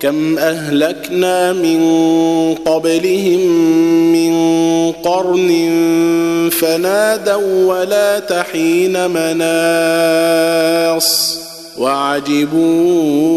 كم أهلكنا من قبلهم من قرن فنادوا ولا تحين مناص وعجبوا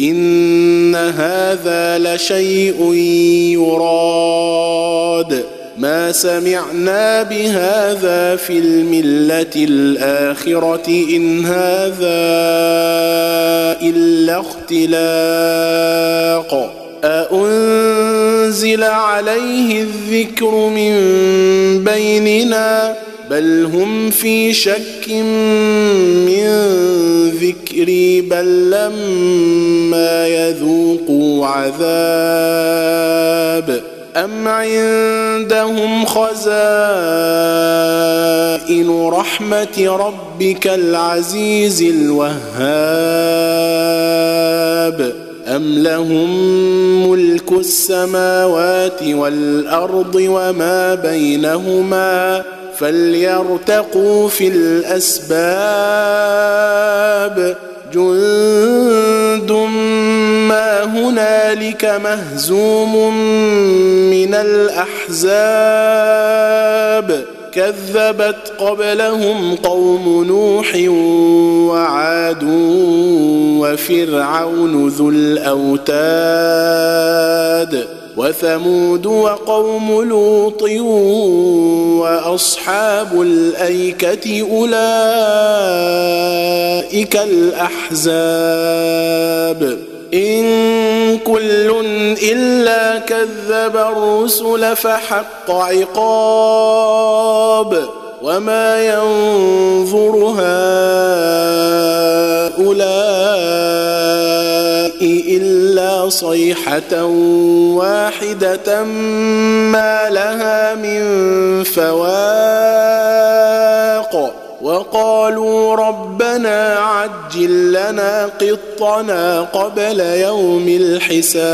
إن هذا لشيء يراد. ما سمعنا بهذا في الملة الآخرة إن هذا إلا اختلاق. أأنزل عليه الذكر من بيننا؟ بل هم في شك من ذكري بل لما يذوقوا عذاب أم عندهم خزائن رحمة ربك العزيز الوهاب أم لهم ملك السماوات والأرض وما بينهما فليرتقوا في الأسباب. جند ما هنالك مهزوم من الأحزاب. كذبت قبلهم قوم نوح وعاد وفرعون ذو الأوتاد. وثمود وقوم لوط وأصحاب الأيكة أولئك الأحزاب. إن كل إلا كذب الرسل فحق عقاب. وما ينظر هؤلاء الا صيحة واحدة ما لها من فواق وقالوا ربنا عجل لنا قطنا قبل يوم الحساب.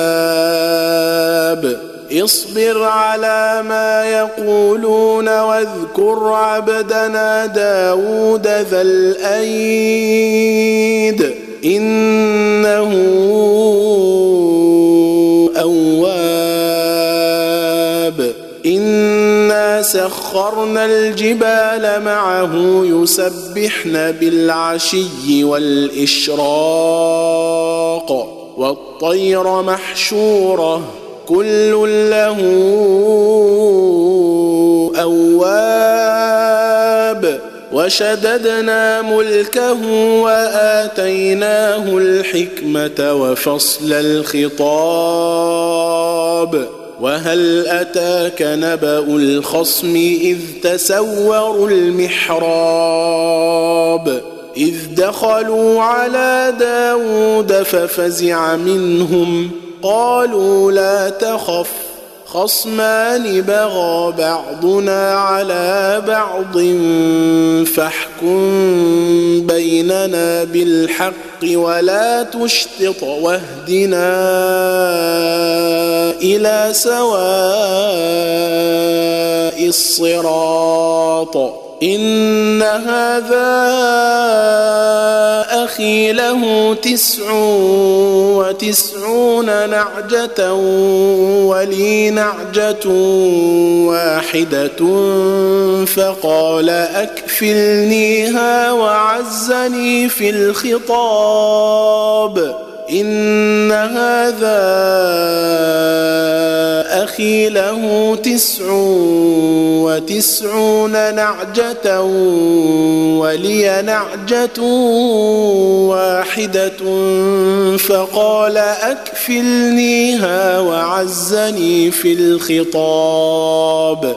اصبر على ما يقولون واذكر عبدنا داود ذا الأيد. إنه سخرنا الجبال معه يسبحن بالعشي والإشراق والطير محشورة كل له أواب وشددنا ملكه وآتيناه الحكمة وفصل الخطاب وهل أتاك نبأ الخصم إذ تسوروا المحراب إذ دخلوا على داود ففزع منهم قالوا لا تخف خصمان بغى بعضنا على بعض فاحكم بيننا بالحق ولا تشطط واهدنا إلى سواء الصراط. إن هذا أخي له تسع وتسعون نعجة ولي نعجة واحدة فقال اكفلنيها وعزني في الخطاب. إن هذا أخي له تسع وتسعون نعجة ولي نعجة واحدة. فقال أكفلنيها وعزني في الخطاب.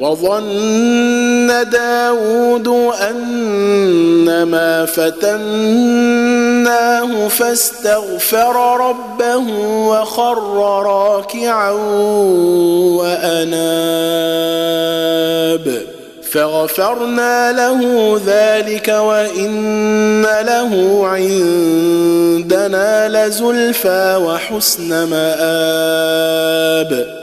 وظن داود أنما فتناه فاستغفر ربه وخر راكعا وأناب. فغفرنا له ذلك وإن له عندنا لزلفى وحسن مآب.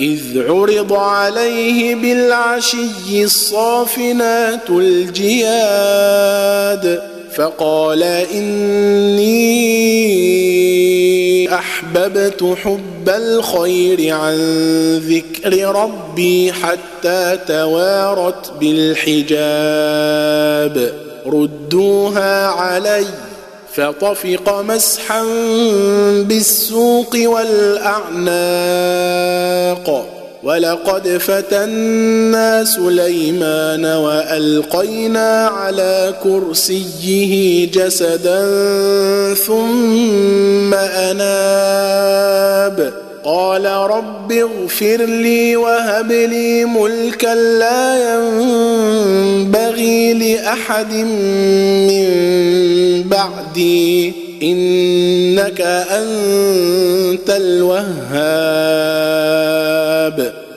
إذ عرض عليه بالعشي الصافنات الجياد فقال إني أحببت حب الخير عن ذكر ربي حتى توارت بالحجاب ردوها عليّ. فطفق مسحا بالسوق والأعناق. ولقد فتنا سليمان وألقينا على كرسيه جسدا ثم أناب. قال رب اغفر لي وهب لي ملكا لا ينبغي لأحد من بعدي إنك أنت الوهاب.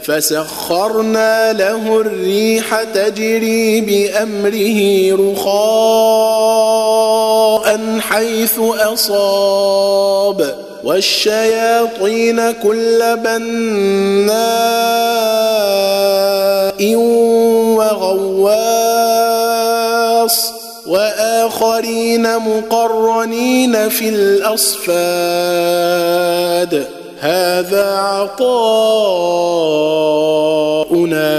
فسخرنا له الريح تجري بأمره رخاء حيث أصاب. والشياطين كل بناء وغواص وآخرين مقرنين في الأصفاد. هذا عطاؤنا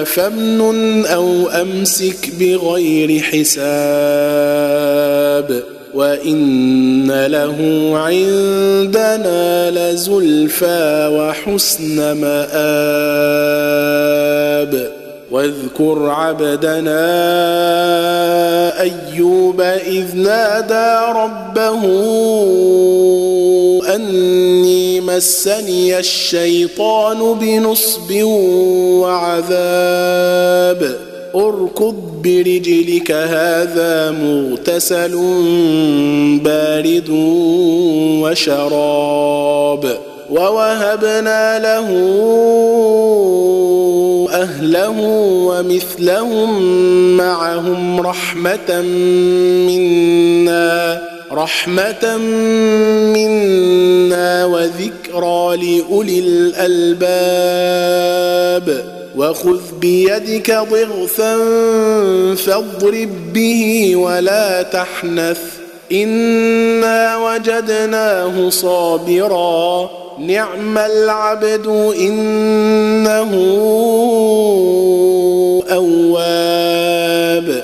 فامنن أو أمسك بغير حساب. وإن له عندنا لزلفى وحسن مآب. واذكر عبدنا أيوب إذ نادى ربه أني مسني الشيطان بنصب وعذاب. أركض برجلك هذا مغتسل بارد وشراب. ووهبنا له أهله ومثلهم معهم رحمة منا رحمة منا وذكرى لأولي الألباب. وخذ بيدك ضغثا فاضرب به ولا تحنث. إنا وجدناه صابرا. نعم العبد إنه أواب.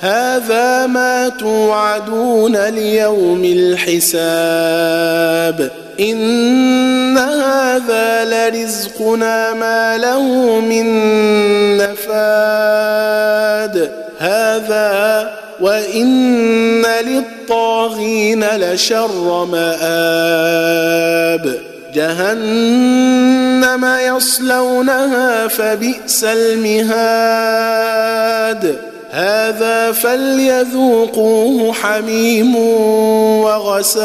هذا ما توعدون ليوم الحساب. إن هذا لرزقنا ما له من نفاد. هذا وإن للطاغين لشر مآب. جهنم يصلونها فبئس المهاد. هذا فليذوقوه حميم وغساق.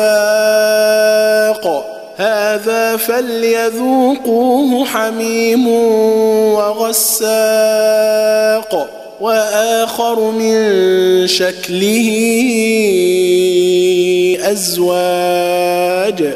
هذا فليذوقوه حميم وغساق. وآخر من شكله أزواج.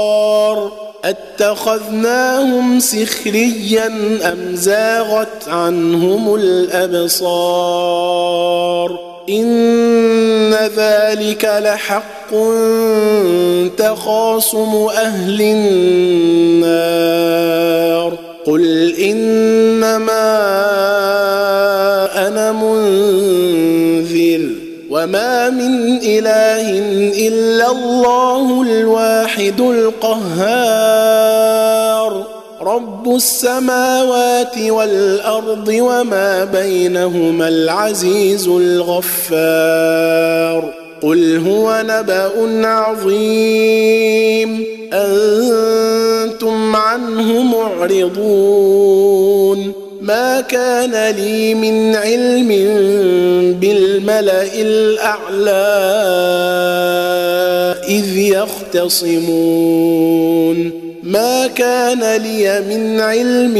اتخذناهم سخريا أم زاغت عنهم الأبصار؟ إن ذلك لحق تخاصم أهل النار. قل إنما أنا منذر. وما من اله الا الله الواحد القهار رب السماوات والارض وما بينهما العزيز الغفار قل هو نبا عظيم أنتم عنه معرضون ما كان لي من علم بالملأ الأعلى إذ يختصمون. ما كان لي من علم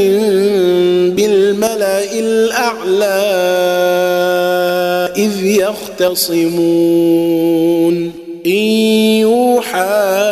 بالملأ الأعلى إذ يختصمون. إن يوحى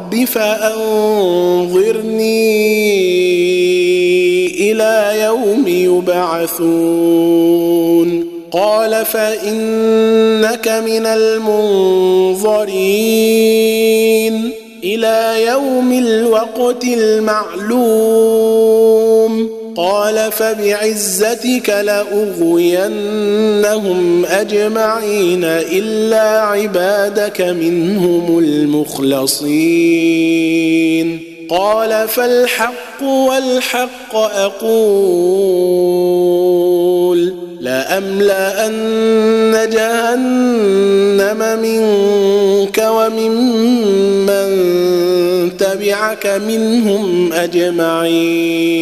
فأنظرني إلى يوم يبعثون قال فإنك من المنظرين إلى يوم الوقت المعلوم قال فبعزتك لأغوينهم أجمعين إلا عبادك منهم المخلصين. قال فالحق والحق أقول لأملأن جهنم منك وممن تبعك منهم أجمعين.